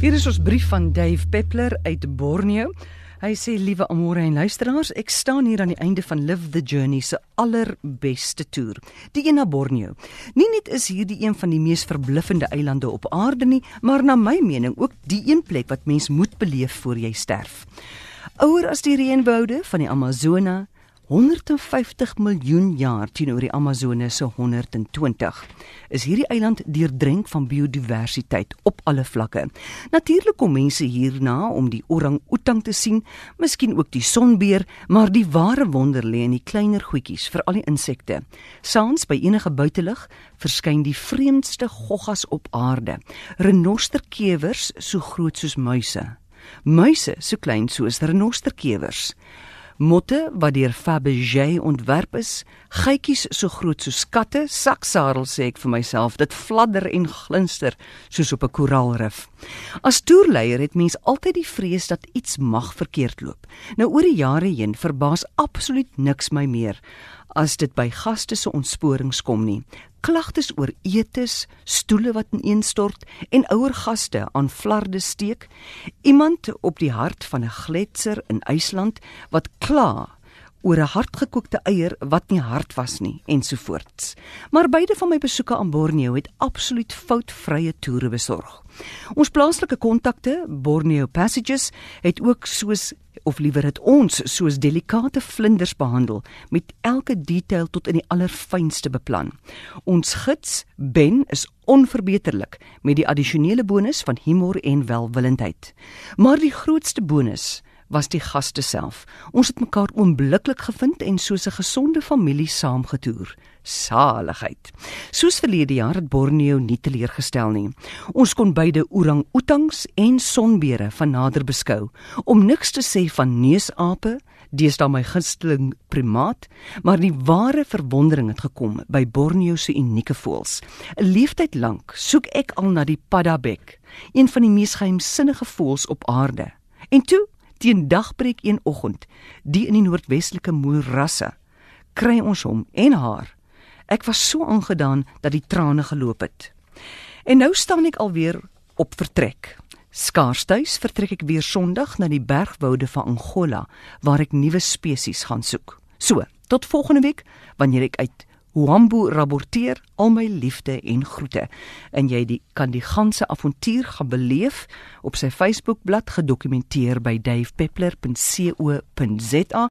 Hier is ons brief van Dave Peppler uit Borneo. Hy sê liewe Amore en luisteraars, ek staan hier aan die einde van Live the Journey se allerbeste toer, die een na Borneo. Nie net is hierdie een van die mees verbluffende eilande op aarde nie, maar na my mening ook die een plek wat mens moet beleef voor jy sterf. Ouer as die reënwoude van die Amazone, 150 miljoen jaar teenoor die Amazone se 120. Is hierdie eiland deurdrink van biodiversiteit op alle vlakke. Natuurlik kom mense hierna om die orang-outang te sien, miskien ook die sonbeer, maar die ware wonder lê in die kleiner goedjies, veral die insekte. Saans by enige buitelug verskyn die vreemdste goggas op aarde. Renosterkewers so groot soos muise. Muise so klein soos renosterkewers motte wat deur Fabergé ontwerp is, geitjies so groot soos katte, saksarel sê ek vir myself, dit fladder en glinster soos op 'n koraalrif. As toerleier het mens altyd die vrees dat iets mag verkeerd loop. Nou oor die jare heen verbaas absoluut niks my meer as dit by gaste se ontsporings kom nie klagtes oor etes, stoele wat ineenstort en ouer gaste aan flarde steek. Iemand op die hart van 'n gletser in IJsland wat kla oor 'n hardgekookte eier wat nie hard was nie ensovoorts. Maar beide van my besoeke aan Borneo het absoluut foutvrye toere besorg. Ons plaaslike kontakte, Borneo Passages, het ook soos of liewer het ons soos delikate vlinders behandel met elke detail tot in die allerfynste beplan. Ons gids Ben is onverbeterlik met die addisionele bonus van humor en welwillendheid. Maar die grootste bonus was die gaste self. Ons het mekaar oombliklik gevind en soos 'n gesonde familie saamgetoer. Saligheid. Soos verlede jaar het Borneo nie teleurgestel nie. Ons kon beide orang-outangs en sonbere van nader beskou, om niks te sê van neusape, deesdae my gunsteling primaat, maar die ware verwondering het gekom by Borneo se unieke voëls. 'n Leeftyd lank soek ek al na die paddabek, een van die mees geheimsinnige voëls op aarde. En toe teen dagbreek een oggend, die in die noordwestelike moerasse, kry ons hom en haar. Ek was so aangedaan dat die trane geloop het. En nou staan ek alweer op vertrek. Skaarstuis vertrek ek weer Sondag na die bergwoude van Angola waar ek nuwe spesies gaan soek. So, tot volgende week wanneer ek uit Huambo rapporteer al my liefde en groete. En jy die, kan die ganse avontuur gaan beleef op sy Facebookblad gedokumenteer by davepeppler.co.za.